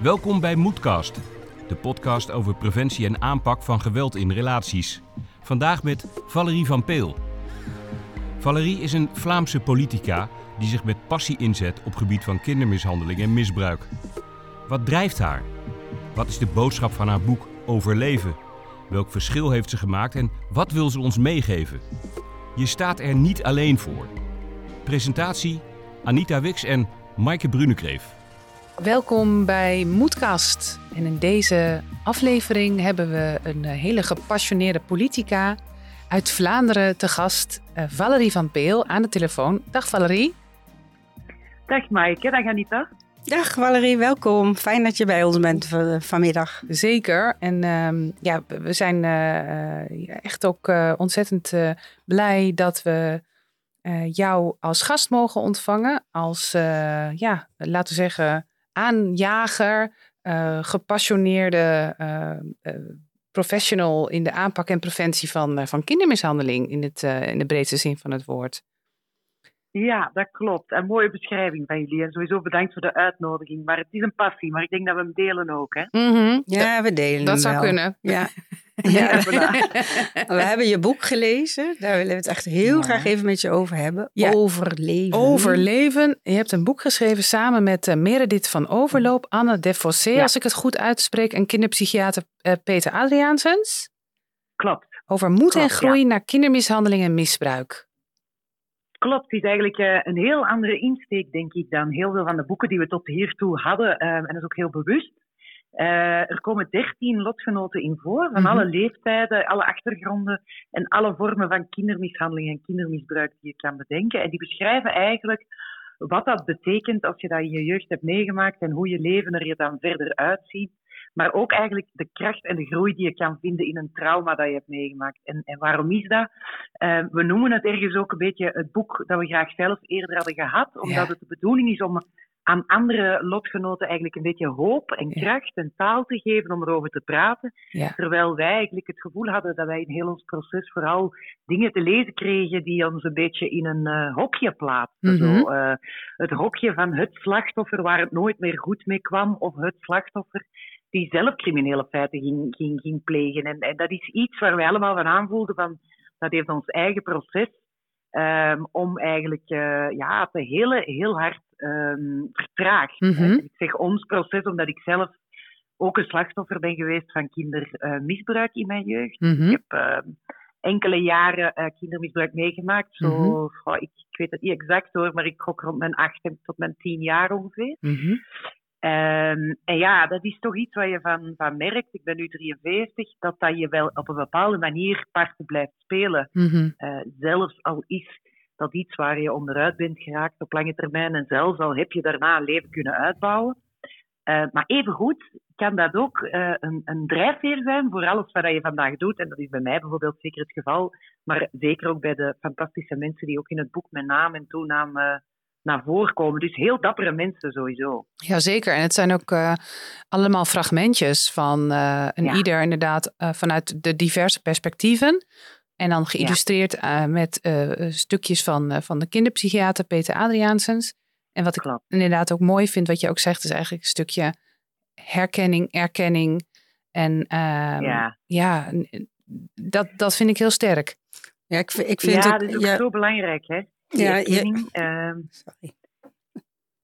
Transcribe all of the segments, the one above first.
Welkom bij Moedcast, de podcast over preventie en aanpak van geweld in relaties. Vandaag met Valerie van Peel. Valerie is een Vlaamse politica die zich met passie inzet op gebied van kindermishandeling en misbruik. Wat drijft haar? Wat is de boodschap van haar boek Overleven? Welk verschil heeft ze gemaakt en wat wil ze ons meegeven? Je staat er niet alleen voor. Presentatie Anita Wix en Maaike Brunekreef. Welkom bij Moedkast. En in deze aflevering hebben we een eh, hele gepassioneerde politica uit Vlaanderen te gast, uh, Valerie van Peel, aan de telefoon. Dag Valerie. Dag Maaike, dag Anita. Dag Valerie, welkom. Fijn dat je bij ons bent vanmiddag. Zeker. En uh, ja, we zijn uh, echt ook uh, ontzettend blij dat we jou als gast mogen ontvangen. Als, ja, laten we zeggen, aanjager, gepassioneerde professional in de aanpak en preventie van, van kindermishandeling in, het, in de breedste zin van het woord. Ja, dat klopt. En mooie beschrijving van jullie. En sowieso bedankt voor de uitnodiging. Maar het is een passie, maar ik denk dat we hem delen ook. Hè? Mm -hmm. Ja, we delen Dat zou wel. kunnen. Ja. ja. we hebben je boek gelezen. Daar willen we het echt heel ja. graag even met je over hebben. Ja. Overleven. Overleven. Je hebt een boek geschreven samen met uh, Meredith van Overloop, Anne de Fossé, als ik het goed uitspreek, en kinderpsychiater uh, Peter Adriaansens. Klopt. Over moed Klopt, en groei naar kindermishandeling en misbruik. Klopt, het is eigenlijk uh, een heel andere insteek, denk ik, dan heel veel van de boeken die we tot hiertoe hadden. Uh, en dat is ook heel bewust. Uh, er komen dertien lotgenoten in voor, van mm -hmm. alle leeftijden, alle achtergronden en alle vormen van kindermishandeling en kindermisbruik die je kan bedenken. En die beschrijven eigenlijk wat dat betekent als je dat in je jeugd hebt meegemaakt en hoe je leven er je dan verder uitziet. Maar ook eigenlijk de kracht en de groei die je kan vinden in een trauma dat je hebt meegemaakt. En, en waarom is dat? Uh, we noemen het ergens ook een beetje het boek dat we graag zelf eerder hadden gehad. Omdat ja. het de bedoeling is om aan andere lotgenoten eigenlijk een beetje hoop en kracht en taal te geven om erover te praten. Ja. Terwijl wij eigenlijk het gevoel hadden dat wij in heel ons proces vooral dingen te lezen kregen die ons een beetje in een uh, hokje plaatsten. Mhm. Mm -hmm. Zo, uh, het hokje van het slachtoffer waar het nooit meer goed mee kwam of het slachtoffer die zelf criminele feiten ging, ging, ging plegen. En, en, dat is iets waar wij allemaal van aanvoelden van, dat heeft ons eigen proces um, om eigenlijk uh, ja, te hele, heel hard um, vertraagd. Mm -hmm. Ik zeg ons proces omdat ik zelf ook een slachtoffer ben geweest van kindermisbruik in mijn jeugd. Mm -hmm. Ik heb uh, enkele jaren uh, kindermisbruik meegemaakt. Zo, Mhm. mm -hmm. oh, ik, ik, weet het niet exact hoor, maar ik gok rond mijn acht tot mijn tien jaar ongeveer. Mm -hmm. Um, en ja, dat is toch iets waar je van, van merkt. Ik ben nu 43, dat dat je wel op een bepaalde manier parten blijft spelen. Mm -hmm. uh, zelfs al is dat iets waar je onderuit bent geraakt op lange termijn en zelfs al heb je daarna een leven kunnen uitbouwen. Uh, maar evengoed kan dat ook uh, een, een, drijfveer zijn voor alles wat je vandaag doet. En dat is bij mij bijvoorbeeld zeker het geval, maar zeker ook bij de fantastische mensen die ook in het boek met naam en toenaam naar voren komen. Dus heel dappere mensen sowieso. Jazeker. En het zijn ook uh, allemaal fragmentjes van uh, een ja. ieder inderdaad uh, vanuit de diverse perspectieven. En dan geïllustreerd ja. met stukjes van, van de kinderpsychiater Peter Adriaansens. En wat ik Klopt. inderdaad ook mooi vind, wat je ook zegt, is eigenlijk een stukje herkenning, erkenning. En ehm, ja, ja dat, dat vind ik heel sterk. Ja, ik, ik vind ja het, dat is ook ja, zo belangrijk, hè? Ja, je, uh, sorry.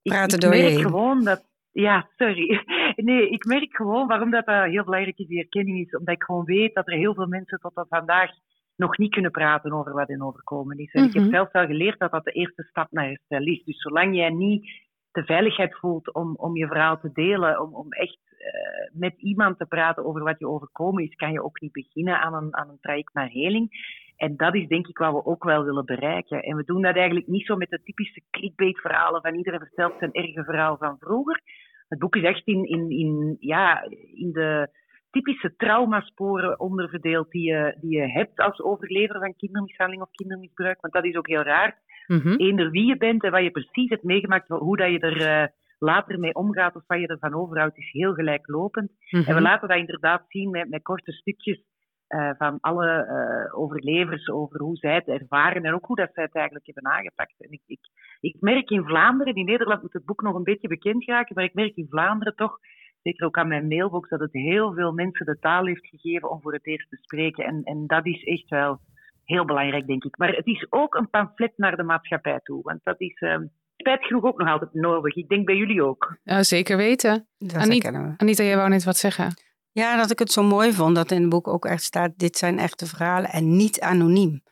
Praat er ik doorheen. merk gewoon dat. Ja, sorry. Nee, ik merk gewoon waarom dat, dat heel belangrijk is, die erkenning is. Omdat ik gewoon weet dat er heel veel mensen tot op vandaag nog niet kunnen praten over wat hen overkomen is. En mm -hmm. ik heb zelf wel geleerd dat dat de eerste stap naar herstel is. Dus zolang jij niet de veiligheid voelt om, om je verhaal te delen, om, om echt uh, met iemand te praten over wat je overkomen is, kan je ook niet beginnen aan een, aan een traject naar heling. En dat is denk ik wat we ook wel willen bereiken. En we doen dat eigenlijk niet zo met de typische clickbait-verhalen van iedereen vertelt zijn erge verhaal van vroeger. Het boek is echt in, in, in, ja, in de typische traumasporen onderverdeeld die je, die je hebt als overlever van kindermishandeling of kindermisbruik. Want dat is ook heel raar. Mm -hmm. Eender wie je bent en wat je precies hebt meegemaakt, hoe dat je er uh, later mee omgaat of wat je ervan overhoudt, is heel gelijklopend. Mm Mhm. -hmm. En we laten dat inderdaad zien met, met korte stukjes uh, van alle uh, overlevers over hoe zij het ervaren en ook hoe dat zij het eigenlijk hebben aangepakt. En ik, ik, ik merk in Vlaanderen, in Nederland moet het boek nog een beetje bekend raken, maar ik merk in Vlaanderen toch zeker ook aan mijn mailbox, dat het heel veel mensen de taal heeft gegeven om voor het eerst te spreken. En, en dat is echt wel heel belangrijk, denk ik. Maar het is ook een pamflet naar de maatschappij toe. Want dat is uh, spijt genoeg ook nog altijd nodig. Ik denk bij jullie ook. Ja, zeker weten. Anita, Anita, jij wou net wat zeggen. Ja, dat ik het zo mooi vond dat in het boek ook echt staat: dit zijn echte verhalen en niet anoniem.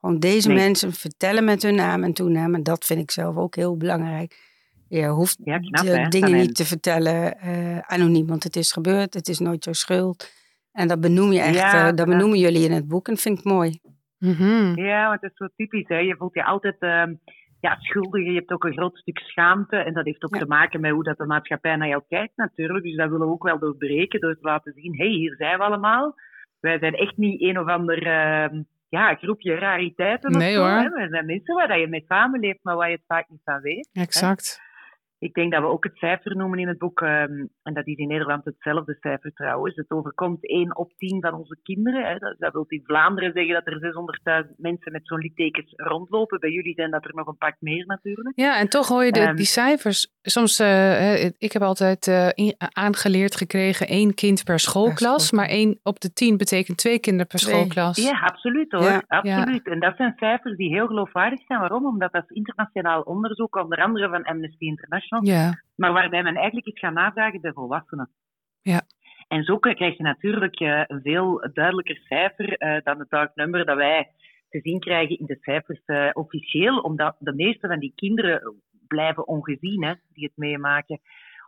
Gewoon deze mensen vertellen met hun naam en toenaam. En dat vind ik zelf ook heel belangrijk. Je hoeft ja, de dingen niet te vertellen uh, anoniem, want het is gebeurd, het is nooit jouw schuld. En dat benoem je echt, ja, uh, dat benoemen jullie in het boek en dat vind ik mooi. Mm -hmm. Ja, want het is zo typisch. Hè? Je voelt je altijd uh, ja, schuldig. Je hebt ook een groot stuk schaamte. En dat heeft ook te maken met hoe dat de maatschappij naar jou kijkt natuurlijk. Dus dat willen we ook wel doorbreken door te laten zien. Hé, hey, hier zijn we allemaal. Wij zijn echt niet een of ander ehm, ja, groepje rariteiten. Nee of zo, hoor. Hè? We zijn mensen waar je mee samenleeft, maar waar je het vaak niet van weet. Exact. Hè? Ik denk dat we ook het cijfer noemen in het boek, um, en dat is in Nederland hetzelfde cijfer trouwens. Het overkomt 1 op 10 van onze kinderen. Hè. Dat, dat wil in Vlaanderen zeggen dat er 600.000 mensen met zo'n littekens rondlopen. Bij jullie zijn dat er nog een pak meer natuurlijk. Ja, en toch hoor je de, um, die cijfers. Soms, uh, ik heb altijd uh, in, aangeleerd gekregen één kind per schoolklas. Maar 1 op de 10 betekent twee kinderen per schoolklas. Ja, absoluut hoor. Ja. Absoluut. Ja. En dat zijn cijfers die heel geloofwaardig zijn. Waarom? Omdat dat is internationaal onderzoek, onder andere van Amnesty International. Ja. Maar waarbij men eigenlijk iets gaat navragen bij volwassenen. Ja. En zo krijg je natuurlijk een veel duidelijker cijfer uh, dan het dark number dat wij te zien krijgen in de cijfers uh, officieel, omdat de meeste van die kinderen blijven ongezien, hè, die het meemaken.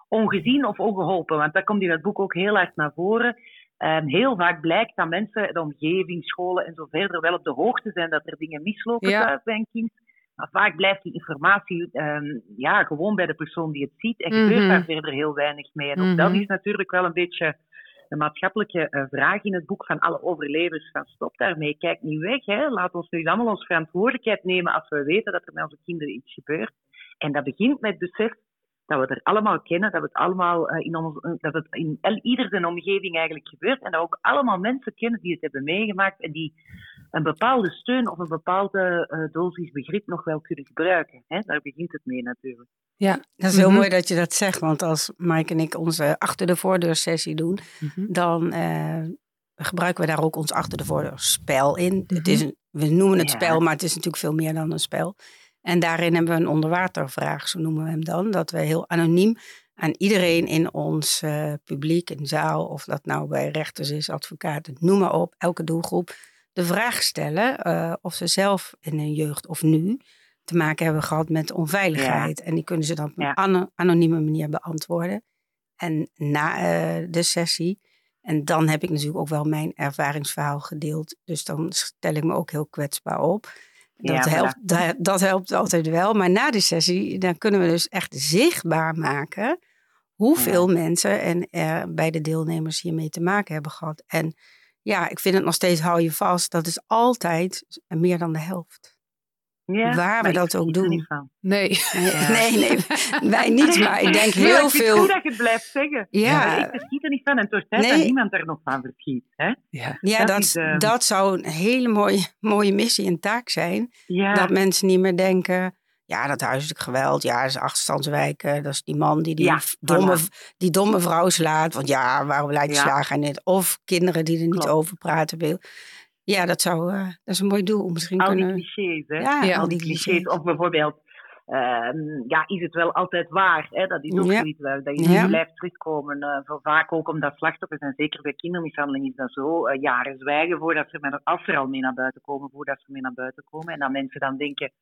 Ongezien of ongeholpen, want dat komt in het boek ook heel hard naar voren. Um, heel vaak blijkt dat mensen, de omgeving, scholen en zo verder, wel op de hoogte zijn dat er dingen mislopen ja. thuis bij een kind. Maar vaak blijft die informatie um, ja, gewoon bij de persoon die het ziet en gebeurt mm -hmm. daar verder heel weinig mee. En ook mm -hmm. dat is natuurlijk wel een beetje de maatschappelijke uh, vraag in het boek van alle overlevers. Van stop daarmee, kijk niet weg. Hè. Laat ons nu allemaal onze verantwoordelijkheid nemen als we weten dat er met onze kinderen iets gebeurt. En dat begint met het besef dat we het er allemaal kennen, dat, we het allemaal, uh, in ons, uh, dat het in ieder zijn omgeving eigenlijk gebeurt. En dat we ook allemaal mensen kennen die het hebben meegemaakt en die een bepaalde steun of een bepaalde uh, dosis begrip nog wel kunnen gebruiken. Hè? Daar begint het mee natuurlijk. Ja, dat is heel mm -hmm. mooi dat je dat zegt. Want als Mike en ik onze achter de voordeur sessie doen, mm -hmm. dan uh, gebruiken we daar ook ons achter de voordeur spel in. Mm -hmm. het is een, we noemen het ja. spel, maar het is natuurlijk veel meer dan een spel. En daarin hebben we een onderwatervraag, zo noemen we hem dan. Dat we heel anoniem aan iedereen in ons uh, publiek, in zaal, of dat nou bij rechters is, advocaten, noem maar op, elke doelgroep, de vraag stellen uh, of ze zelf in hun jeugd of nu te maken hebben gehad met onveiligheid. Ja. En die kunnen ze dan op een ja. an anonieme manier beantwoorden. En na uh, de sessie, en dan heb ik natuurlijk ook wel mijn ervaringsverhaal gedeeld. Dus dan stel ik me ook heel kwetsbaar op. Dat, ja, helpt, dat, dat, helpt altijd wel. Maar na de sessie, dan kunnen we dus echt zichtbaar maken hoeveel ja. mensen en er bij de deelnemers hiermee te maken hebben gehad. En ja, ik vind het nog steeds, hou je vast, dat is altijd meer dan de helft. Ja, Waar we dat ook doen. Nee. Nee, ja. nee, nee, wij niet, maar ik denk heel ja, veel. Het goed dat je het blijft zeggen. Ja. ik verschiet er niet van en toch tijd nee. dat niemand er nog van verschiet. Hè? Ja, ja dat, dat, is, uh... dat zou een hele mooie, mooie missie en taak zijn. Dat mensen niet meer denken, ja, dat huiselijk geweld, ja, dat is achterstandswijken. Dat is die man die die, ja, domme, die domme vrouw slaat. Want ja, waarom die ja. slagen niet? Of kinderen die er niet Klopt. over praten wil. Ja, dat, zou, uh, dat is een mooi doel. Misschien al kunnen... die clichés, hè? Ja, ja al die clichés. clichés. Of bijvoorbeeld, um, ja, is het wel altijd waar? Hè? Dat is ook ja. zoiets dat je ja. blijft terugkomen. Uh, vaak ook omdat slachtoffers, en zeker bij kindermishandeling is dat zo, uh, jaren zwijgen voordat ze met, als er al mee naar buiten komen, voordat ze mee naar buiten komen. En dat mensen dan denken,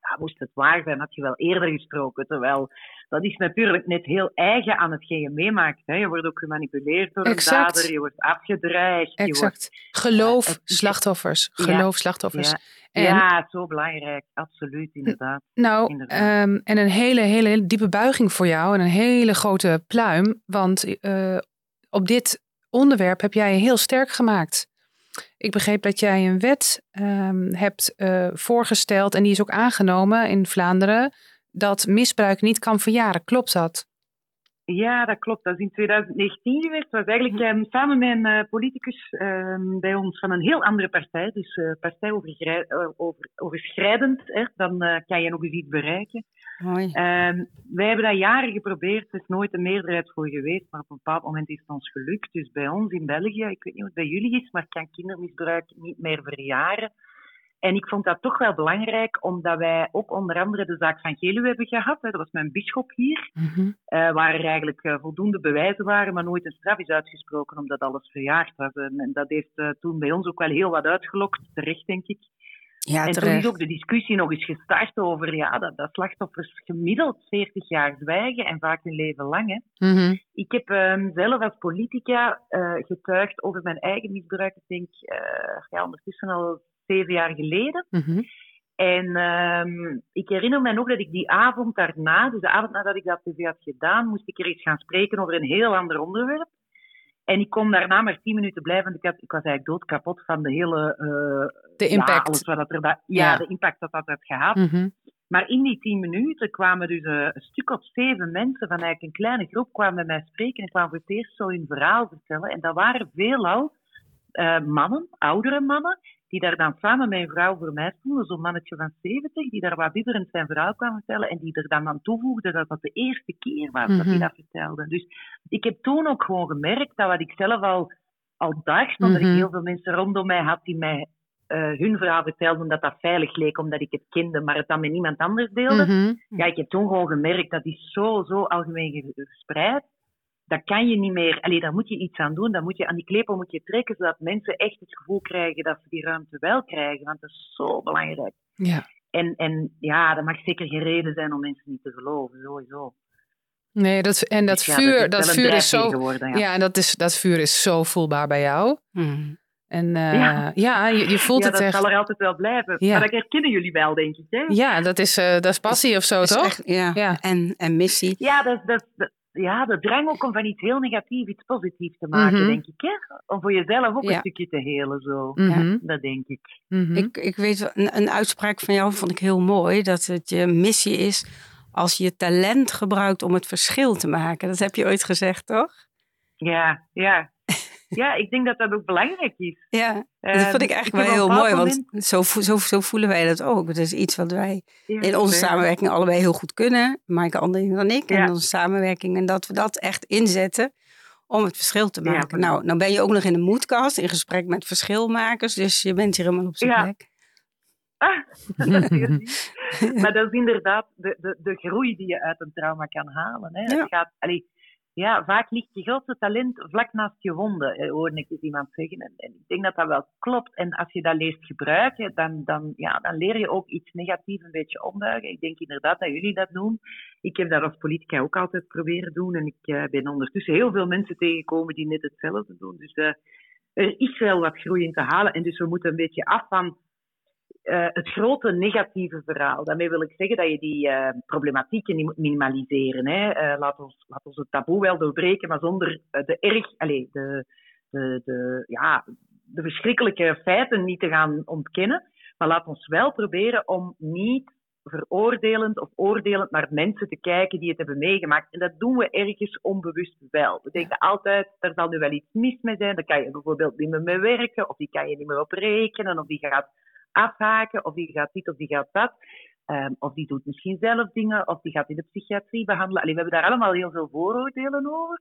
ja, moest het waar zijn, had je wel eerder gesproken. Terwijl dat is natuurlijk net heel eigen aan hetgeen je meemaakt. Hè. Je wordt ook gemanipuleerd door exact. een dader, je wordt afgedreigd. Exact. Je wordt, Geloof slachtoffers. Geloof ja, slachtoffers. Ja. En, ja, zo belangrijk. Absoluut, inderdaad. Nou, inderdaad. Um, en een hele, hele, hele diepe buiging voor jou en een hele grote pluim. Want uh, op dit onderwerp heb jij je heel sterk gemaakt. Ik begreep dat jij een wet um, hebt uh, voorgesteld en die is ook aangenomen in Vlaanderen. Dat misbruik niet kan verjaren. Klopt dat? Ja, dat klopt. Dat is in 2019 geweest. Dat was eigenlijk um, samen met een uh, politicus um, bij ons van een heel andere partij. Dus uh, partij over, over, overschrijdend. Hè. Dan kan je nog eens iets bereiken. Mooi. Um, wij hebben dat jaren geprobeerd, er is nooit een meerderheid voor geweest, maar op een bepaald moment is het ons gelukt. Dus bij ons in België, ik weet niet hoe het bij jullie is, maar kan kindermisbruik niet meer verjaren. En ik vond dat toch wel belangrijk, omdat wij ook onder andere de zaak van Geluwe hebben gehad. Dat was mijn bischop hier, mm waar er eigenlijk uh, voldoende bewijzen waren, maar nooit een straf is uitgesproken omdat alles verjaard was. En, dat heeft uh, toen bij ons ook wel heel wat uitgelokt, terecht denk ik. Ja, en toen is ook de discussie nog eens gestart over ja, dat, dat slachtoffers gemiddeld 40 jaar zwijgen en vaak hun leven lang. Hè. Mhm. Ik heb um, zelf als politica uh, getuigd over mijn eigen misbruik, ik denk ja, ondertussen al zeven jaar geleden. Mhm. En um, ik herinner me nog dat ik die avond daarna, dus de avond nadat ik dat tv had gedaan, moest ik er eens gaan spreken over een heel ander onderwerp. En ik kon daarna maar tien minuten blijven, want ik, had, ik was eigenlijk doodkapot van de hele... De impact. Ja, alles wat er, ja, ja, de impact dat dat had gehad. Mhm. Maar in die tien minuten kwamen dus uh, een stuk of zeven mensen van eigenlijk een kleine groep kwamen met mij spreken en kwamen voor het eerst zo hun verhaal vertellen. En dat waren veelal uh, mannen, oudere mannen, die daar dan samen met een vrouw voor mij stonden, zo'n mannetje van 70, die daar wat bibberend zijn verhaal kwam vertellen en die er dan aan toevoegde dat dat de eerste keer was dat hij mhm. dat vertelde. Dus ik heb toen ook gewoon gemerkt dat wat ik zelf al, al dacht, omdat ik mhm. heel veel mensen rondom mij had die mij uh, hun verhaal vertelden dat dat veilig leek omdat ik het kende, maar het dan met niemand anders deelde. Mhm. Ja, ik heb toen gewoon gemerkt dat is zo, zo algemeen verspreid dat kan je niet meer. Allee, daar moet je iets aan doen. Dan moet je, aan die klepel moet je trekken, zodat mensen echt het gevoel krijgen dat ze die ruimte wel krijgen. Want dat is zo belangrijk. Ja. En, en ja, dat mag zeker geen reden zijn om mensen niet te geloven, sowieso. Nee, dat, en dat dus vuur, dat, vuur is zo. Geworden, ja. ja, en dat, is, dat vuur is zo voelbaar bij jou. Hmm. En uh, ja. ja, je, je voelt ja, het echt. dat zal er altijd wel blijven. Ja. Maar dat herkennen jullie wel, denk ik. Hè? Ja, dat is, uh, dat is passie of zo, toch? Echt, ja. ja. En, en missie. Ja, dat, dat, ja, de drang ook om van iets heel negatiefs iets positiefs te maken, mhm. denk ik. Hè? Om voor jezelf ook een stukje te helen, zo. Mhm. Ja, dat denk ik. Mhm. ik. Ik weet, een, een uitspraak van jou vond ik heel mooi. Dat het je missie is als je talent gebruikt om het verschil te maken. Dat heb je ooit gezegd, toch? Ja, ja. Ja, ik denk dat dat ook belangrijk is. Ja, dat uh, vond ik eigenlijk wel heel mooi, want zo, zo, zo voelen wij dat ook. Het is iets wat wij in onze samenwerking allebei heel goed kunnen. Maaike Andering dan ik, en onze samenwerking. En dat we dat echt inzetten om het verschil te maken. nou, nou ben je ook nog in de moedkast, in gesprek met verschilmakers. Dus je bent hier helemaal op zijn plek. Ah, maar dat is inderdaad de, de, de groei die je uit een trauma kan halen. Hè. Het gaat, allee, ja, vaak ligt je grootste talent vlak naast je wonden, eh, hoorde ik eens iemand zeggen. En, ik denk dat dat wel klopt. En als je dat leert gebruiken, dan, dan, ja, dan leer je ook iets negatiefs een beetje ombuigen. Ik denk inderdaad dat jullie dat doen. Ik heb dat als politica ook altijd proberen doen. En ik uh, ben ondertussen heel veel mensen tegengekomen die net hetzelfde doen. Dus uh, er is wel wat groei in te halen. En dus we moeten een beetje af van uh, het grote negatieve verhaal. Daarmee wil ik zeggen dat je die uh, problematieken niet moet minimaliseren. Hè. Uh, laat, ons, laat ons het taboe wel doorbreken, maar zonder de erg, allez, de, de, de, ja, de verschrikkelijke feiten niet te gaan ontkennen. Maar laat ons wel proberen om niet veroordelend of oordelend naar mensen te kijken die het hebben meegemaakt. En dat doen we ergens onbewust wel. We denken altijd, er zal nu wel iets mis mee zijn. Daar kan je bijvoorbeeld niet meer mee werken, of die kan je niet meer op rekenen, of die gaat afhaken, of die gaat dit of die gaat dat. Um, of die doet misschien zelf dingen, of die gaat in de psychiatrie behandelen. Allee, we hebben daar allemaal heel veel vooroordelen over.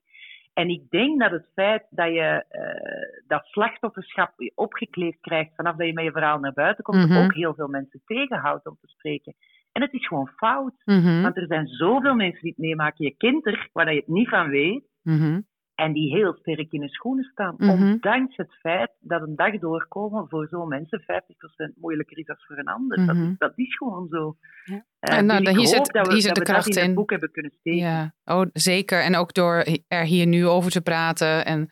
En ik denk dat het feit dat je uh, dat slachtofferschap opgekleefd krijgt vanaf dat je met je verhaal naar buiten komt, mm ook heel veel mensen tegenhoudt om te spreken. En het is gewoon fout. Mhm. Want er zijn zoveel mensen die het meemaken. Je kind er, waar je het niet van weet. Mhm. En die heel sterk in de schoenen staan. Mm Ondanks het feit dat een dag doorkomen voor zo'n mensen 50% moeilijker is dan voor een ander. dat, mhm. is, dat, is, gewoon zo. Ja. Uh, en nou, dus hier zit, dat we, hier zit de kracht in. het boek hebben kunnen steken. Ja, oh, zeker. En ook door er hier nu over te praten. En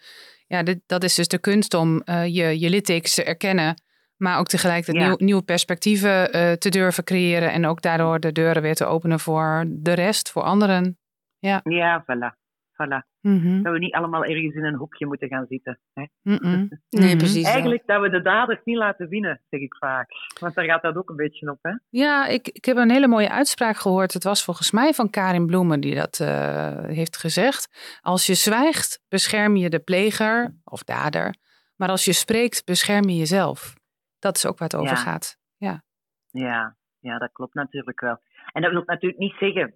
ja, dit, dat is dus de kunst om uh, je, je littekens te erkennen. Maar ook tegelijkertijd ja. nieuw, nieuwe perspectieven uh, te durven creëren. En ook daardoor de deuren weer te openen voor de rest, voor anderen. Ja, ja voilà. Voilà. Mhm. Dat we niet allemaal ergens in een hoekje moeten gaan zitten. Hè? Nee, precies. Eigenlijk dat we de daders niet laten winnen, zeg ik vaak. Want daar gaat dat ook een beetje op. Hè? Ja, ik, ik heb een hele mooie uitspraak gehoord. Het was volgens mij van Karin Bloemen die dat uh, heeft gezegd. Als je zwijgt, bescherm je de pleger of dader. Maar als je spreekt, bescherm je jezelf. Dat is ook waar het over gaat. Ja. Ja, ja, dat klopt natuurlijk wel. En dat wil natuurlijk niet zeggen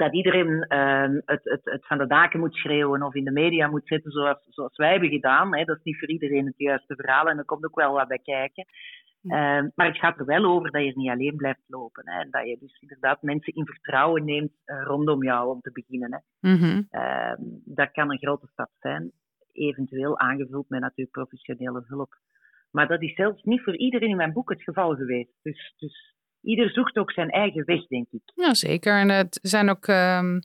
dat iedereen ehm, het, het, het, van de daken moet schreeuwen of in de media moet zitten zoals, zoals wij hebben gedaan. Hè. Dat is niet voor iedereen het juiste verhaal en er komt ook wel wat bij kijken. Ehm, maar het gaat er wel over dat je niet alleen blijft lopen. Hè. En dat je dus inderdaad mensen in vertrouwen neemt uh, rondom jou om te beginnen. Hè. Mhm. Ehm, dat kan een grote stap zijn, eventueel aangevuld met natuurlijk professionele hulp. Maar dat is zelfs niet voor iedereen in mijn boek het geval geweest. Dus, dus ieder zoekt ook zijn eigen weg, denk ik. Ja, zeker. En het zijn ook, um,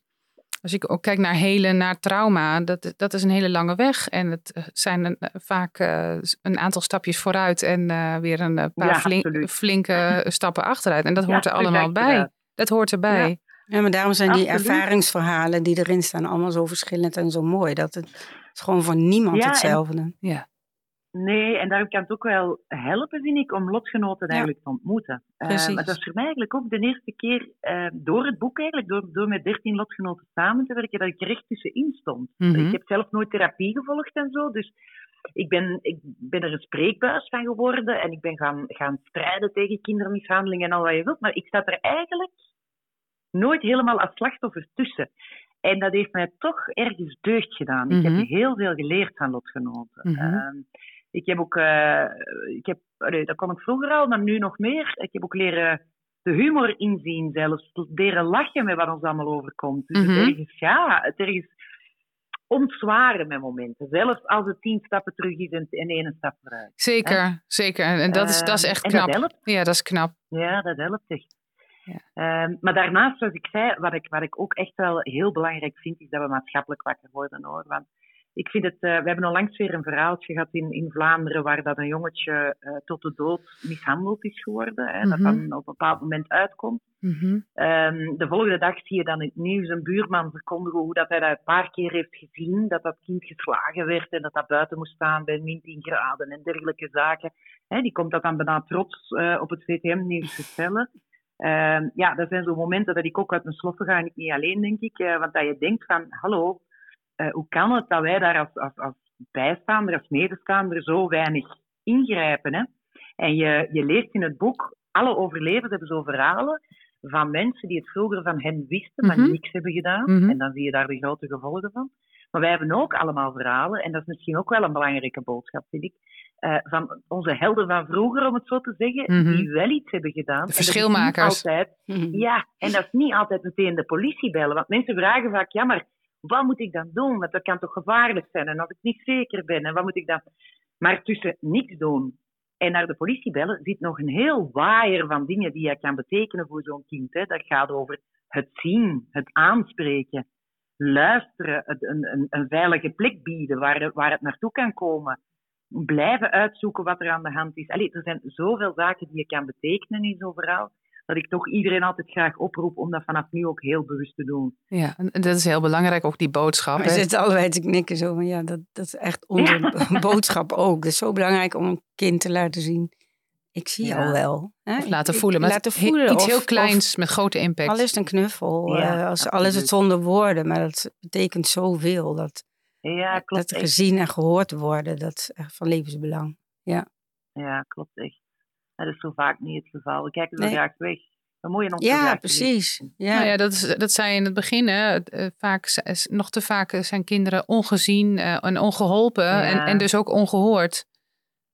als ik ook kijk naar hele, naar trauma, dat, dat is een hele lange weg. En het eh, zijn een, vaak uh, een aantal stapjes vooruit en uh, weer een paar Ja, flink- flinke stappen achteruit. En dat Ja, hoort er allemaal bij. ja. Dat hoort erbij. Ja. Ja, maar daarom zijn die Absoluut. ervaringsverhalen die erin staan allemaal zo verschillend en zo mooi. Dat het is gewoon voor niemand Ja, en- hetzelfde. Nee, en daarom kan het ook wel helpen, vind ik, om lotgenoten Ja. eigenlijk te ontmoeten. Eh, Precies. maar dat is voor mij eigenlijk ook de eerste keer eh, door het boek eigenlijk, door, door met dertien lotgenoten samen te werken, dat ik er echt tussenin stond. Mhm. Ik heb zelf nooit therapie gevolgd en zo, dus ik ben, ik ben er een spreekbuis van geworden en ik ben gaan, gaan strijden tegen kindermishandeling en al wat je wilt, maar ik zat er eigenlijk nooit helemaal als slachtoffer tussen. En dat heeft mij toch ergens deugd gedaan. Ik Mhm. heb heel veel geleerd van lotgenoten. Mhm. Ehm, ik heb ook, eh, ik heb, allee, dat kon ik vroeger al, maar nu nog meer. Ik heb ook leren de humor inzien, zelfs leren lachen met wat ons allemaal overkomt. Dus Mhm. het ergens, ja, het ergens ontzwaren met momenten. Zelfs als het tien stappen terug is en, en één stap vooruit. Zeker, zeker. En, dat, is, dat is Ehm, echt knap. dat helpt. Ja, dat is knap. Ja, dat helpt echt. Ja. Ehm, maar daarnaast, zoals ik zei, wat ik, wat ik ook echt wel heel belangrijk vind, is dat we maatschappelijk wakker worden hoor. Want ik vind het, eh, we hebben onlangs weer een verhaaltje gehad in, in Vlaanderen waar dat een jongetje eh, tot de dood mishandeld is geworden. Hè, Dat Mhm. dan op een bepaald moment uitkomt. Mhm. Ehm, de volgende dag zie je dan in het nieuws een buurman verkondigen hoe dat hij dat een paar keer heeft gezien, dat dat kind geslagen werd en dat dat buiten moest staan bij min 10 graden en dergelijke zaken. Hè, die komt dat dan bijna trots eh, op het VTM-nieuws vertellen. Ehm, ja, dat zijn zo momenten dat ik ook uit mijn sloffen ga en ik niet alleen, denk ik. want dat je denkt van, hallo, eh, hoe kan het dat wij daar als, als, als bijstaander, als medestaander zo weinig ingrijpen? Hè? En je, je leest in het boek, alle overlevenden hebben zo verhalen van mensen die het vroeger van hen wisten, maar Mhm. niks hebben gedaan. Mhm. En dan zie je daar de grote gevolgen van. Maar wij hebben ook allemaal verhalen, en dat is misschien ook wel een belangrijke boodschap, vind ik, eh, van onze helden van vroeger, om het zo te zeggen, Mhm. die wel iets hebben gedaan. Niet verschilmakers. altijd ja, en dat is niet altijd meteen de politie bellen. Want mensen vragen vaak, ja, maar wat moet ik dan doen? Want dat kan toch gevaarlijk zijn? En als ik niet zeker ben, en wat moet ik dan... Maar tussen niks doen en naar de politie bellen zit nog een heel waaier van dingen die je kan betekenen voor zo'n kind. Hè. Dat gaat over het zien, het aanspreken, luisteren, een, een, een veilige plek bieden waar, waar het naartoe kan komen. Blijven uitzoeken wat er aan de hand is. Allee, er zijn zoveel zaken die je kan betekenen in zo'n verhaal dat ik toch iedereen altijd graag oproep om dat vanaf nu ook heel bewust te doen. Ja, en dat is heel belangrijk, ook die boodschap. We hè. zitten allebei te knikken zo van ja, dat, dat is echt onze boodschap ook. Het is zo belangrijk om een kind te laten zien. Ik zie Ja. jou wel. Hè? Of laten voelen. Laten voelen. Iets of- heel of kleins met grote impact. Al is het een knuffel, Ja, eh, als, al is absoluut. het zonder woorden, maar dat betekent zoveel. Dat, Ja, klopt dat gezien en gehoord worden, dat is echt van levensbelang. Ja, klopt echt. Dat is zo vaak niet het geval. We kijken zo Nee. graag weg. We moeten ons Ja, precies. Ja. Nou ja, dat, is, dat zei je in het begin. Hè. Eh, vaak, nog te vaak eh, zijn kinderen ongezien eh, en ongeholpen. En, Ja. en dus ook ongehoord.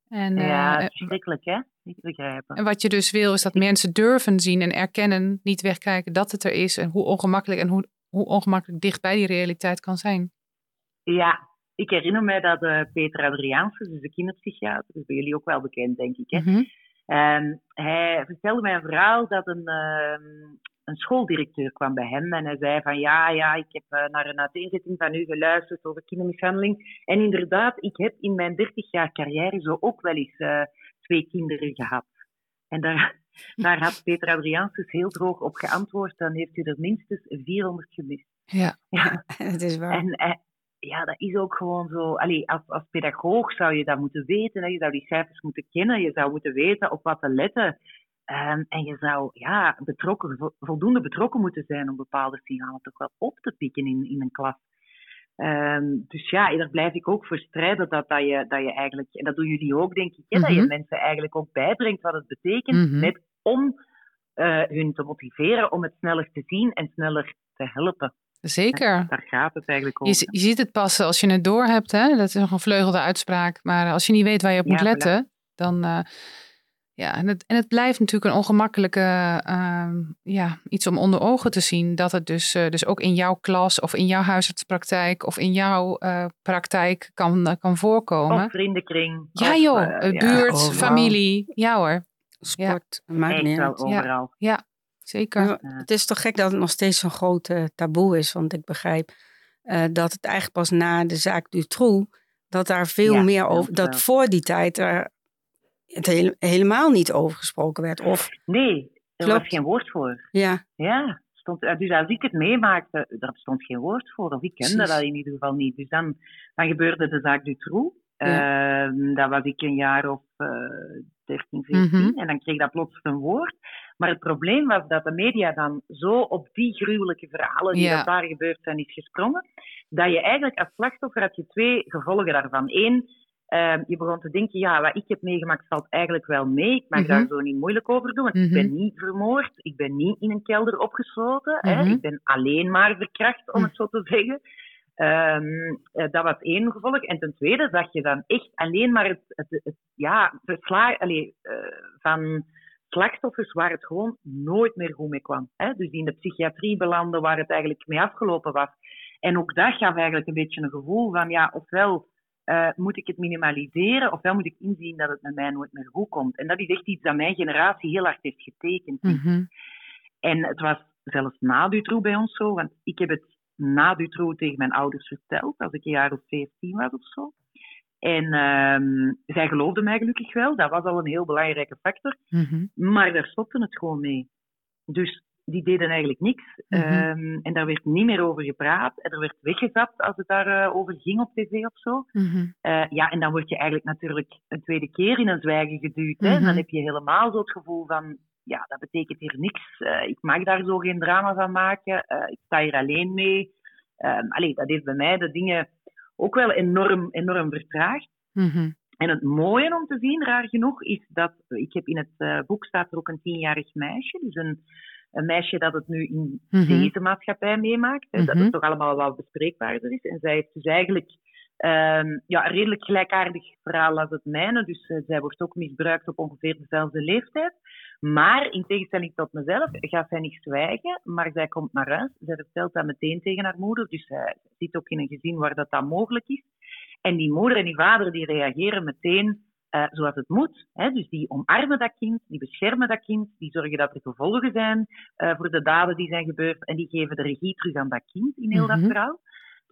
En, eh, Ja, is verschrikkelijk, hè? Niet te begrijpen. en wat je dus wil, is dat mensen durven zien en erkennen, niet wegkijken dat het er is. En hoe ongemakkelijk en hoe, hoe ongemakkelijk dicht bij die realiteit kan zijn. Ja, ik herinner mij dat eh, Peter Adriaanse, dus de kinderpsychiater, is bij jullie ook wel bekend, denk ik, hè? Mhm. En hij vertelde mij een verhaal dat een, ehm, een schooldirecteur kwam bij hem en hij zei van ja, ja, ik heb eh, naar een uiteenzetting van u geluisterd over kindermishandeling. En inderdaad, ik heb in mijn 30 jaar carrière zo ook wel eens eh, twee kinderen gehad. En daar, daar had Peter Adriaansus heel droog op geantwoord, dan heeft u er minstens 400 gemist. Ja. Ja. Het is waar. En eh, ja, dat is ook gewoon zo. Allee, als, als pedagoog zou je dat moeten weten. Hè? Je zou die cijfers moeten kennen. Je zou moeten weten op wat te letten. Ehm, en je zou ja, betrokken, vo- voldoende betrokken moeten zijn om bepaalde signalen toch wel op te pikken in, in een klas. Ehm, dus ja, daar blijf ik ook voor strijden dat, dat, je, dat je eigenlijk, en dat doen jullie ook denk ik, hè, dat je Mhm. mensen eigenlijk ook bijbrengt wat het betekent Mhm. met om uh, hun te motiveren om het sneller te zien en sneller te helpen. Zeker. daar gaat het eigenlijk over. Je, je, ziet het pas als je het door hebt. Hè? Dat is nog een vleugelde uitspraak. Maar als je niet weet waar je op moet letten, dan. Uh, ja, en het, en het blijft natuurlijk een ongemakkelijke uh, ja, iets om onder ogen te zien. Dat het dus, uh, dus ook in jouw klas of in jouw huisartspraktijk of in jouw uh, praktijk kan, kan voorkomen. Of vriendenkring. Ja joh, buurt, ja, familie. Ja hoor. Sport, ja. maakt niet uit. overal. Ja, ja zeker. Ja, het is toch gek dat het nog steeds zo'n groot taboe is. Want ik begrijp dat het eigenlijk pas na de zaak Dutroux... dat daar veel meer over... dat voor die tijd er het helemaal niet over gesproken werd. Of, nee, er was geen woord voor. Ja. Ja, stond, dus als ik het meemaakte, daar stond geen woord voor. Of ik kende Precies. dat in ieder geval niet. Dus dan, dan gebeurde de zaak Dutroux. Ja. Uh, dat was ik een jaar of uh, 13, 14. Mm -hmm. En dan kreeg dat plots een woord. Maar het probleem was dat de media dan zo op die gruwelijke verhalen die ja. daar gebeurd zijn is gesprongen, dat je eigenlijk als slachtoffer had je twee gevolgen daarvan. Eén, uh, je begon te denken, ja, wat ik heb meegemaakt valt eigenlijk wel mee. Ik mag mm -hmm. daar zo niet moeilijk over doen, want mm -hmm. ik ben niet vermoord. Ik ben niet in een kelder opgesloten. Mm -hmm. hè. Ik ben alleen maar verkracht, om het zo te zeggen. Um, uh, dat was één gevolg. En ten tweede zag je dan echt alleen maar het, het, ja, versla allee, uh, van slachtoffers waar het gewoon nooit meer goed mee kwam. Hè? Dus die in de psychiatrie belanden waar het eigenlijk mee afgelopen was. En ook dat gaf eigenlijk een beetje een gevoel van, ja, ofwel uh, moet ik het minimaliseren, ofwel moet ik inzien dat het met mij nooit meer goed komt. En dat is echt iets dat mijn generatie heel hard heeft getekend. Mm -hmm. En het was zelfs na Dutroux bij ons zo, want ik heb het na Dutroux tegen mijn ouders verteld, als ik een jaar of 15 was of zo. En um, zij geloofden mij gelukkig wel, dat was al een heel belangrijke factor. Mm -hmm. Maar daar stopte het gewoon mee. Dus die deden eigenlijk niks. Mm -hmm. um, en daar werd niet meer over gepraat. En er werd weggezet als het daarover uh, over ging op tv of zo. Mm -hmm. uh, ja, en dan word je eigenlijk natuurlijk een tweede keer in een zwijgen geduwd. Hè? Dan heb je helemaal zo het gevoel van, ja, dat betekent hier niks. Uh, ik mag daar zo geen drama van maken. ik sta hier alleen mee. Um, allee, dat heeft bij mij de dingen ook wel enorm, enorm vertraagd. -hmm. En het mooie om te zien, raar genoeg, is dat, ik heb in het uh, boek staat er ook een tienjarig meisje, dus een, een meisje dat het nu in Mhm. mm -hmm. deze maatschappij meemaakt, mm -hmm. dat het toch allemaal wat bespreekbaarder is. En zij heeft dus eigenlijk um, ja, een redelijk gelijkaardig verhaal als het mijne, dus uh, zij wordt ook misbruikt op ongeveer dezelfde leeftijd. Maar in tegenstelling tot mezelf gaat zij niet zwijgen, maar zij komt naar huis. Zij vertelt dat meteen tegen haar moeder, dus zij zit ook in een gezin waar dat, dat mogelijk is. En die moeder en die vader die reageren meteen uh, zoals het moet. Hè? Dus die omarmen dat kind, die beschermen dat kind, die zorgen dat er gevolgen zijn uh, voor de daden die zijn gebeurd en die geven de regie terug aan dat kind in heel mm -hmm. dat verhaal.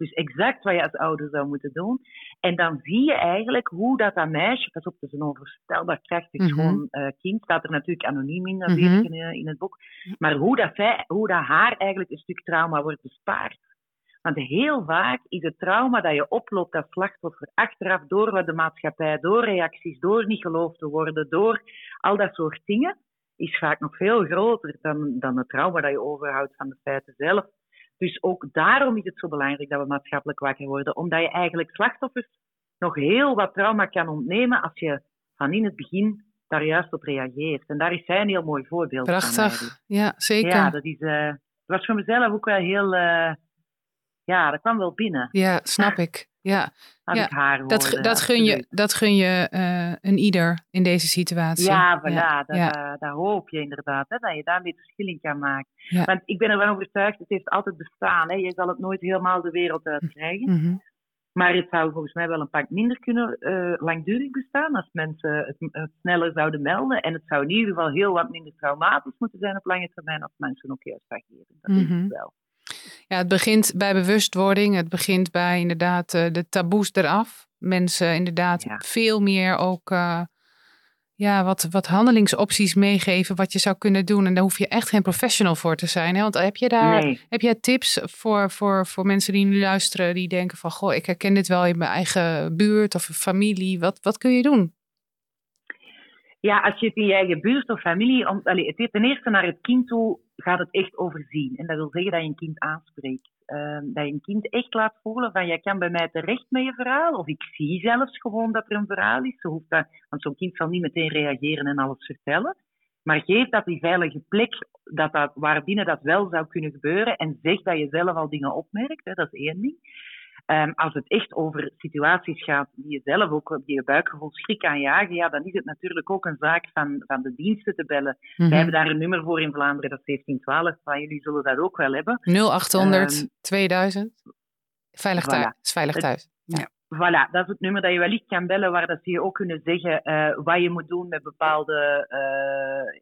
Dus exact wat je als ouder zou moeten doen. En dan zie je eigenlijk hoe dat, dat meisje, pas op, het is een onvoorstelbaar krachtig mm -hmm. schoon uh, kind, staat er natuurlijk anoniem in, dat mm -hmm. in, in, het boek, maar hoe dat, zij, hoe dat haar eigenlijk een stuk trauma wordt bespaard. Want heel vaak is het trauma dat je oploopt als slachtoffer achteraf door wat de maatschappij, door reacties, door niet geloofd te worden, door al dat soort dingen, is vaak nog veel groter dan, dan het trauma dat je overhoudt van de feiten zelf. Dus ook daarom is het zo belangrijk dat we maatschappelijk wakker worden, omdat je eigenlijk slachtoffers nog heel wat trauma kan ontnemen als je van in het begin daar juist op reageert. En daar is zij een heel mooi voorbeeld Prachtig. van. Ja, zeker. Ja, dat is, uh, dat was voor mezelf ook wel heel... Uh, ja, dat kwam wel binnen. Ja, snap ik. Ja, ja. Haar dat, dat, gun je, dat gun je uh, een ieder in deze situatie. Ja, voilà, ja. Dat, ja. Uh, dat hoop je inderdaad, hè, dat je daarmee het verschil in kan maken. Want ik ben ervan overtuigd, het heeft altijd bestaan. Hè. Je zal het nooit helemaal de wereld uitkrijgen. Mm -hmm. Maar het zou volgens mij wel een pak minder kunnen uh, langdurig bestaan als mensen het, het, sneller zouden melden. En het zou in ieder geval heel wat minder traumatisch moeten zijn op lange termijn als mensen ook juist reageren. Dat mm -hmm. Mhm. is het wel. Ja, het begint bij bewustwording. Het begint bij inderdaad uh, de taboes eraf. Mensen inderdaad ja. veel meer ook uh, ja, wat, wat handelingsopties meegeven wat je zou kunnen doen. En daar hoef je echt geen professional voor te zijn. Hè? Want heb je daar nee. heb jij tips voor, voor, voor mensen die nu luisteren, die denken van goh, ik herken dit wel in mijn eigen buurt of familie. Wat, wat kun je doen? Ja, als je het in je eigen buurt of familie, om, allez, het ten eerste naar het kind toe gaat het echt overzien. En dat wil zeggen dat je een kind aanspreekt. Uh, dat je een kind echt laat voelen van, jij kan bij mij terecht met je verhaal. Of ik zie zelfs gewoon dat er een verhaal is. Zo hoeft dat, want zo'n kind zal niet meteen reageren en alles vertellen. Maar geef dat die veilige plek dat dat, waarbinnen dat wel zou kunnen gebeuren. En zeg dat je zelf al dingen opmerkt. Hè, dat is één ding. Um, als het echt over situaties gaat die je zelf ook die je buikgevoel schrik aanjagen, ja, dan is het natuurlijk ook een zaak van, van de diensten te bellen. Mm -hmm. Wij hebben daar een nummer voor in Vlaanderen, dat is 1712, maar jullie zullen dat ook wel hebben. 0800 um, 2000. Veilig thuis. Voilà. Is veilig thuis. Ja. Voilà, dat is het nummer dat je wellicht kan bellen, waar dat ze je ook kunnen zeggen uh, wat je moet doen met bepaalde uh,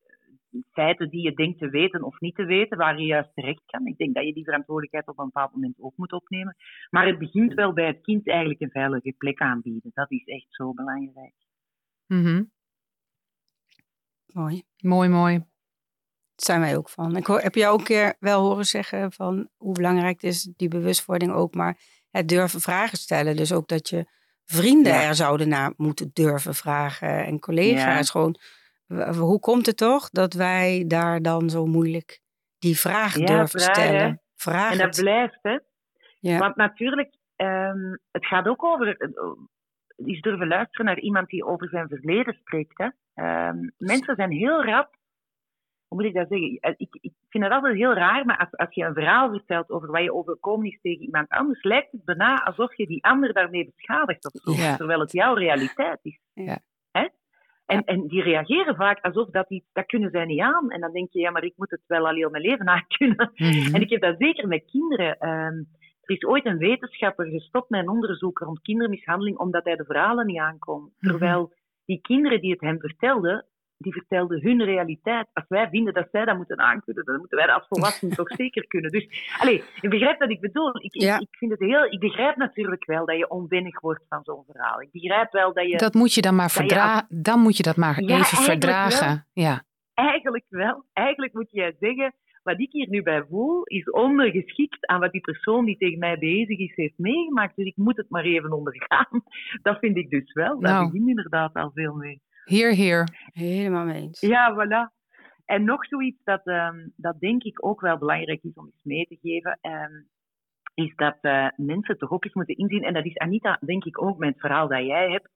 feiten die je denkt te weten of niet te weten, waar je juist terecht kan. Ik denk dat je die verantwoordelijkheid op een bepaald moment ook moet opnemen. Maar het begint wel bij het kind eigenlijk een veilige plek aanbieden. Dat is echt zo belangrijk. Mm -hmm. Mooi. Mooi, mooi. Daar zijn wij ook van. Ik hoor, heb jou ook een keer wel horen zeggen van hoe belangrijk is, die bewustwording ook, maar het durven vragen stellen. Dus ook dat je vrienden ja. er zouden naar moeten durven vragen en collega's ja. gewoon hoe komt het toch dat wij daar dan zo moeilijk die vraag ja, durven vragen. stellen? Vraag en dat het. blijft, hè? Ja. Want natuurlijk, um, het gaat ook over eens durven luisteren naar iemand die over zijn verleden spreekt. Hè? Um, mensen zijn heel rap. Hoe moet ik dat zeggen? Ik, ik vind het altijd heel raar, maar als, als je een verhaal vertelt over wat je overkomen is tegen iemand anders, lijkt het bijna alsof je die ander daarmee beschadigt of zo, ja. terwijl het jouw realiteit is. Ja. En, en die reageren vaak alsof dat iets, dat kunnen zij niet aan. En dan denk je, ja, maar ik moet het wel al heel mijn leven aan kunnen. Mm -hmm. En ik heb dat zeker met kinderen. Um, er is ooit een wetenschapper gestopt met een onderzoek rond kindermishandeling, omdat hij de verhalen niet aankon. Mm -hmm. Terwijl die kinderen die het hem vertelden, die vertelden hun realiteit. Als wij vinden dat zij dat moeten aankunnen, dan moeten wij dat als volwassenen toch zeker kunnen. Dus, allez, ik begrijp wat ik bedoel. Ik, ja. ik, ik, vind het heel, ik begrijp natuurlijk wel dat je onwennig wordt van zo'n verhaal. Ik begrijp wel dat je... Dat moet je dan maar verdragen. Dan moet je dat maar ja, even verdragen. Wel. Ja. Eigenlijk wel. Eigenlijk moet je zeggen, wat ik hier nu bij voel, is ondergeschikt aan wat die persoon die tegen mij bezig is heeft meegemaakt. Dus ik moet het maar even ondergaan. Dat vind ik dus wel. Daar Nou. begint inderdaad al veel mee. Heer, heer. Helemaal mee eens. Ja, voilà. En nog zoiets dat, um, dat denk ik ook wel belangrijk is om eens mee te geven, um, is dat uh, mensen toch ook eens moeten inzien, en dat is Anita denk ik ook met het verhaal dat jij hebt,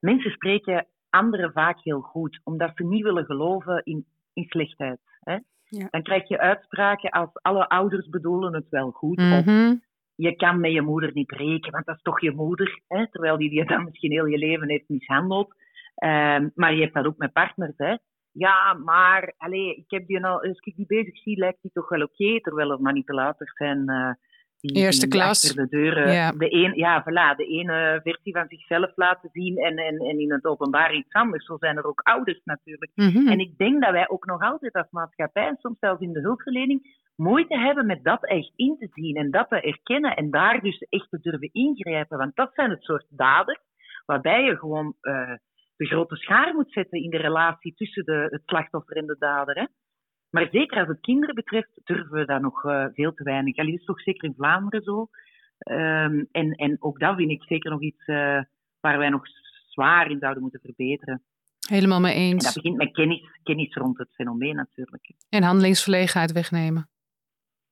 mensen spreken anderen vaak heel goed, omdat ze niet willen geloven in, in slechtheid. Hè? Ja. Dan krijg je uitspraken als alle ouders bedoelen het wel goed, mm of -hmm. je kan met je moeder niet breken, want dat is toch je moeder, hè? terwijl die je dan misschien heel je leven heeft mishandeld. Um, maar je hebt dat ook met partners, hè. Ja, maar allee, ik heb die al, als ik die bezig zie, lijkt die toch wel oké, okay, terwijl er manipulators zijn uh, die, Eerste die klas. achter de deuren Ja. de, een, ja, voilà, de ene versie van zichzelf laten zien en, en, en in het openbaar iets anders. Zo zijn er ook ouders natuurlijk. Mm -hmm. En ik denk dat wij ook nog altijd als maatschappij, en soms zelfs in de hulpverlening, moeite hebben met dat echt in te zien en dat te erkennen en daar dus echt te durven ingrijpen. Want dat zijn het soort daders waarbij je gewoon... Uh, de grote schaar moet zetten in de relatie tussen de, het slachtoffer en de dader. Hè? Maar zeker als het kinderen betreft, durven we dat nog uh, veel te weinig. Allee, dat is toch zeker in Vlaanderen zo. Um, en, en ook dat vind ik zeker nog iets uh, waar wij nog zwaar in zouden moeten verbeteren. Helemaal mee eens. En dat begint met kennis, kennis rond het fenomeen natuurlijk. En handelingsverlegenheid wegnemen.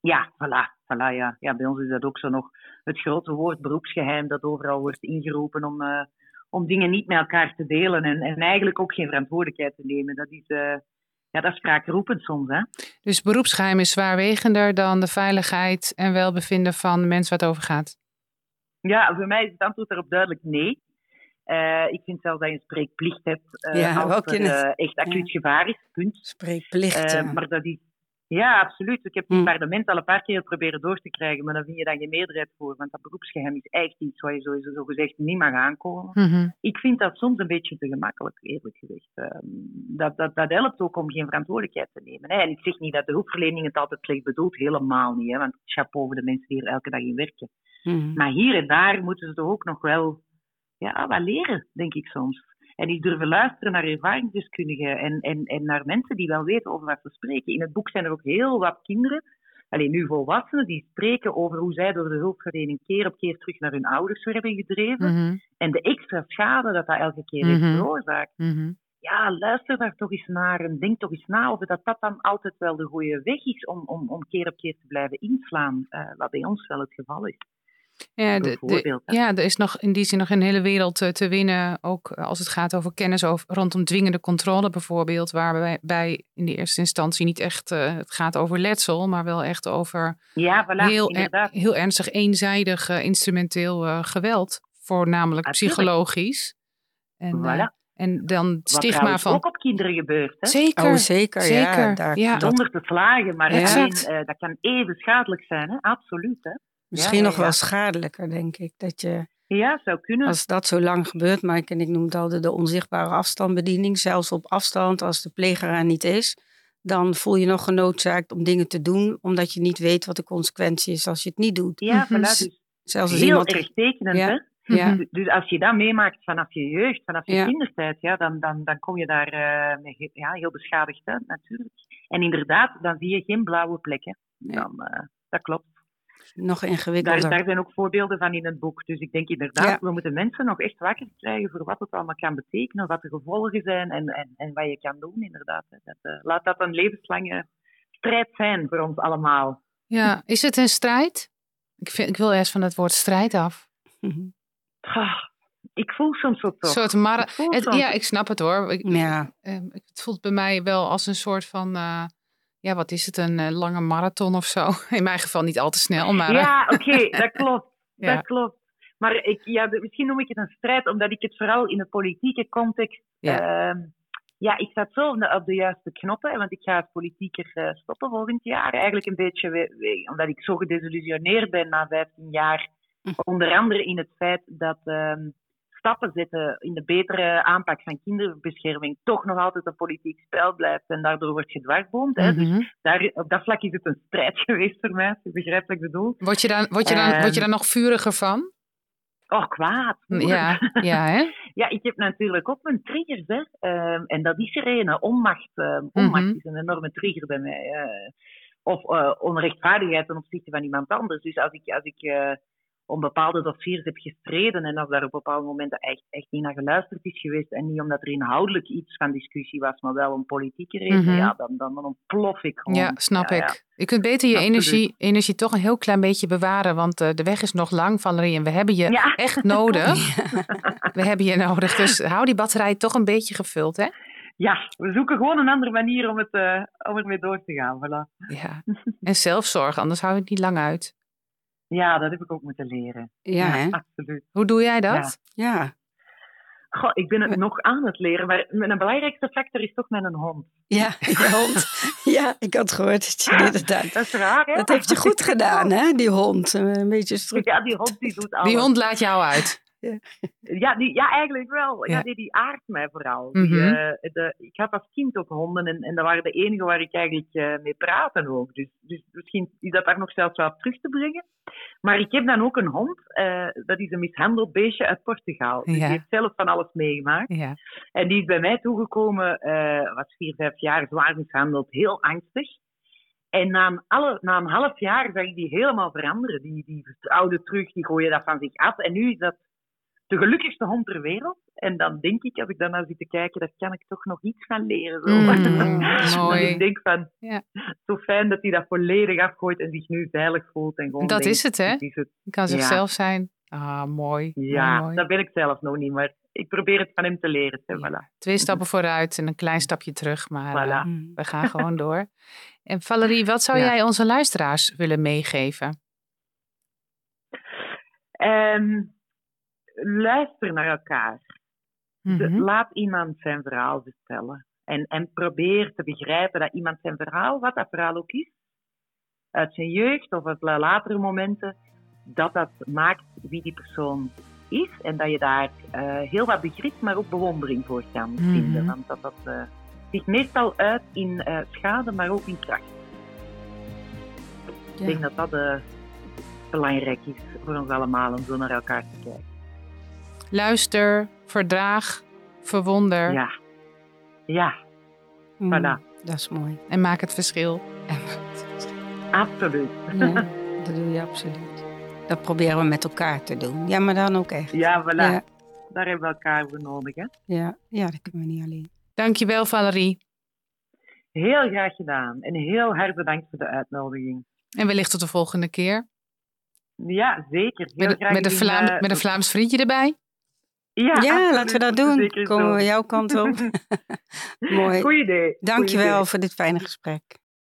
Ja, voilà. voilà ja. ja, bij ons is dat ook zo nog het grote woord beroepsgeheim dat overal wordt ingeroepen om... Uh, om dingen niet met elkaar te delen en, en eigenlijk ook geen verantwoordelijkheid te nemen. Dat is, uh, ja, dat is spraakroepend soms. Hè? Dus beroepsgeheim is zwaarwegender dan de veiligheid en welbevinden van de mensen waar het over gaat? Ja, voor mij is het antwoord daarop duidelijk nee. Uh, ik vind zelfs dat je een spreekplicht hebt uh, ja, als er uh, echt acuut ja. gevaar is. Punt. Spreekplicht. Maar dat is ja, absoluut. Ik heb het mm. parlement al een paar keer proberen door te krijgen, maar dan vind je daar geen meerderheid voor. Want dat beroepsgeheim is echt iets waar je sowieso zo gezegd niet mag aankomen. Mm -hmm. Ik vind dat soms een beetje te gemakkelijk, eerlijk gezegd. Um, dat, dat, dat helpt ook om geen verantwoordelijkheid te nemen. Hè. En ik zeg niet dat de hulpverlening het altijd slecht bedoelt, helemaal niet. Hè, want chapeau voor de mensen die er elke dag in werken. Mhm. Mm -hmm. Maar hier en daar moeten ze toch ook nog wel ja, wat leren, denk ik soms. En die durven luisteren naar ervaringsdeskundigen en, en, en naar mensen die wel weten over wat ze spreken. In het boek zijn er ook heel wat kinderen, alleen nu volwassenen, die spreken over hoe zij door de hulpverlening keer op keer terug naar hun ouders werden gedreven. Mm -hmm. En de extra schade dat dat elke keer heeft Mhm. veroorzaakt. Mm -hmm. Ja, luister daar toch eens naar en denk toch eens na of dat dat dan altijd wel de goede weg is om, om, om keer op keer te blijven inslaan, uh, wat bij ons wel het geval is. Ja, de, ja, er is nog in die zin nog een hele wereld te, te winnen. Ook als het gaat over kennis over, rondom dwingende controle bijvoorbeeld. Waarbij bij in de eerste instantie niet echt uh, het gaat over letsel. Maar wel echt over ja, voilà, heel, er, heel ernstig eenzijdig uh, instrumenteel uh, geweld. Voornamelijk psychologisch. En, voilà. En dan stigma van. ook op kinderen gebeurt. Hè? Zeker. Oh, zeker. zeker. Ja, daar, ja. Zonder te slagen, maar alleen, dat kan even schadelijk zijn. Hè? Absoluut. Hè? Misschien nog wel schadelijker, denk ik. Dat je, ja, zou kunnen. Als dat zo lang gebeurt, maar ik, en ik noem het de onzichtbare afstandbediening, zelfs op afstand, als de pleger er niet is, dan voel je nog genoodzaakt om dingen te doen, omdat je niet weet wat de consequentie is als je het niet doet. Ja, voilà, dus zelfs als heel iemand... erg tekenend, ja. hè? Ja. Dus, dus als je dat meemaakt vanaf je jeugd, vanaf je ja. kindertijd, ja, dan, dan, dan kom je daar uh, mee, ja, heel beschadigd uit, natuurlijk. En inderdaad, dan zie je geen blauwe plekken. Dan, uh, dat klopt nog ingewikkelder. Daar, daar, zijn ook voorbeelden van in het boek. Dus ik denk inderdaad, we moeten mensen nog echt wakker krijgen voor wat het allemaal kan betekenen, wat de gevolgen zijn en, en, en wat je kan doen, inderdaad. Dat, uh, laat dat een levenslange strijd zijn voor ons allemaal. Ja, is het een strijd? Ik, vind, ik wil eerst van het woord strijd af. Ah, ik voel soms ook toch. Soort het, ja, ik snap het hoor. Ik, ja. Uh, het voelt bij mij wel als een soort van... Uh, ja, wat is het, een uh, lange marathon of zo? In mijn geval niet al te snel, maar... Ja, oké, okay, dat klopt. ja. Dat klopt. Maar ik, ja, misschien noem ik het een strijd, omdat ik het vooral in de politieke context... Ja, uh, ja ik zat zo op de, op de, juiste knoppen, want ik ga als politieker uh, stoppen volgend jaar. Eigenlijk een beetje, we, we, omdat ik zo gedesillusioneerd ben na 15 jaar. Hm. Onder andere in het feit dat... Um, stappen zetten in de betere aanpak van kinderbescherming toch nog altijd een politiek spel blijft en daardoor wordt gedwarsboomd. Mm -hmm. Dus mhm. daar, op dat vlak is het een strijd geweest voor mij, als je begrijpt wat ik bedoel. Word je dan, word je dan, um, word je dan nog vuriger van? Oh, kwaad. Ja, ja, hè? ja, ik heb natuurlijk ook mijn triggers. Hè. Um, en dat is er een. Onmacht, um, onmacht mm -hmm. is een enorme trigger bij mij. Uh, of uh, onrechtvaardigheid ten opzichte van iemand anders. Dus als ik, als ik uh, om bepaalde dossiers heb gestreden en als daar op bepaalde momenten echt, echt niet naar geluisterd is geweest en niet omdat er inhoudelijk iets van discussie was, maar wel om politieke reden, mm -hmm. ja, dan, dan, dan ontplof ik gewoon. Ja, snap ja, ik. Ja. Je kunt beter je energie, energie toch een heel klein beetje bewaren, want uh, de weg is nog lang, Valerie, en we hebben je ja. echt nodig. we hebben je nodig, dus hou die batterij toch een beetje gevuld, hè? Ja, we zoeken gewoon een andere manier om, het, uh, om ermee door te gaan. Voilà. Ja, en zelfzorg, anders hou je het niet lang uit. Ja, dat heb ik ook moeten leren. Ja, ja absoluut. Hoe doe jij dat? Ja. ja. Goh, ik ben het nog aan het leren, maar mijn belangrijkste factor is toch met een hond. Ja, je hond. ja, ik had gehoord dat je dit gedaan. Dat is raar, hè? Dat heeft je goed gedaan, hè, die hond. Een beetje strak. Ja, die hond die doet alles. Die hond laat jou uit. Ja, ja, die, ja eigenlijk wel. Ja. ja die, die aardt mij vooral. Die, mm -hmm. uh, de, ik had als kind ook honden en, en dat waren de enige waar ik eigenlijk uh, mee praten ook. Dus, dus misschien is dat daar nog zelfs wel op terug te brengen. Maar ik heb dan ook een hond, uh, dat is een mishandeld beestje uit Portugal. Dus ja. die heeft zelf van alles meegemaakt. Ja. En die is bij mij toegekomen, was vier, vijf jaar, zwaar mishandeld, heel angstig. En na een, alle, na een half jaar zag ik die helemaal veranderen. Die, die vertrouwde terug, die gooide dat van zich af. En nu is dat de gelukkigste hond ter wereld. En dan denk ik, als ik daarna zit te kijken, daar kan ik toch nog iets van leren. Zo. Mm, mooi. ik denk van, ja. zo fijn dat hij dat volledig afgooit en zich nu veilig voelt. En gewoon dat denkt, is het, hè? Is het. Kan zichzelf ja. zijn. Ah, mooi. Ja, mooi. dat ben ik zelf nog niet, maar ik probeer het van hem te leren. Ja. Voilà. Twee stappen vooruit en een klein stapje terug, maar voilà. uh, we gaan gewoon door. En Valerie, wat zou jij onze luisteraars willen meegeven? Um, luister naar elkaar. Mm -hmm. Laat iemand zijn verhaal vertellen. En, en probeer te begrijpen dat iemand zijn verhaal, wat dat verhaal ook is, uit zijn jeugd of uit latere momenten, dat dat maakt wie die persoon is. En dat je daar uh, heel wat begrip, maar ook bewondering voor kan mm -hmm. vinden. Want dat dat uh, zich meestal uit in uh, schade, maar ook in kracht. Ja. Ik denk dat dat belangrijk is voor ons allemaal om zo naar elkaar te kijken. Luister, verdraag, verwonder. Ja. Ja. Mm, voilà. Dat is mooi. En maak het verschil. Absoluut. Ja, dat doe je absoluut. Dat proberen we met elkaar te doen. Ja, maar dan ook echt. Ja, voilà. Ja. Daar hebben we elkaar voor nodig, hè? Ja, ja dat kunnen we niet alleen. Dankjewel, Valerie. Heel graag gedaan. En heel erg bedankt voor de uitnodiging. En wellicht tot de volgende keer. Ja, zeker. Heel Met, graag met, een Vlaam, eh, met een Vlaams vriendje erbij? Ja, laten we dat doen. Komen we jouw kant op. Mooi. Goed idee. Dankjewel Goed idee. voor dit fijne gesprek.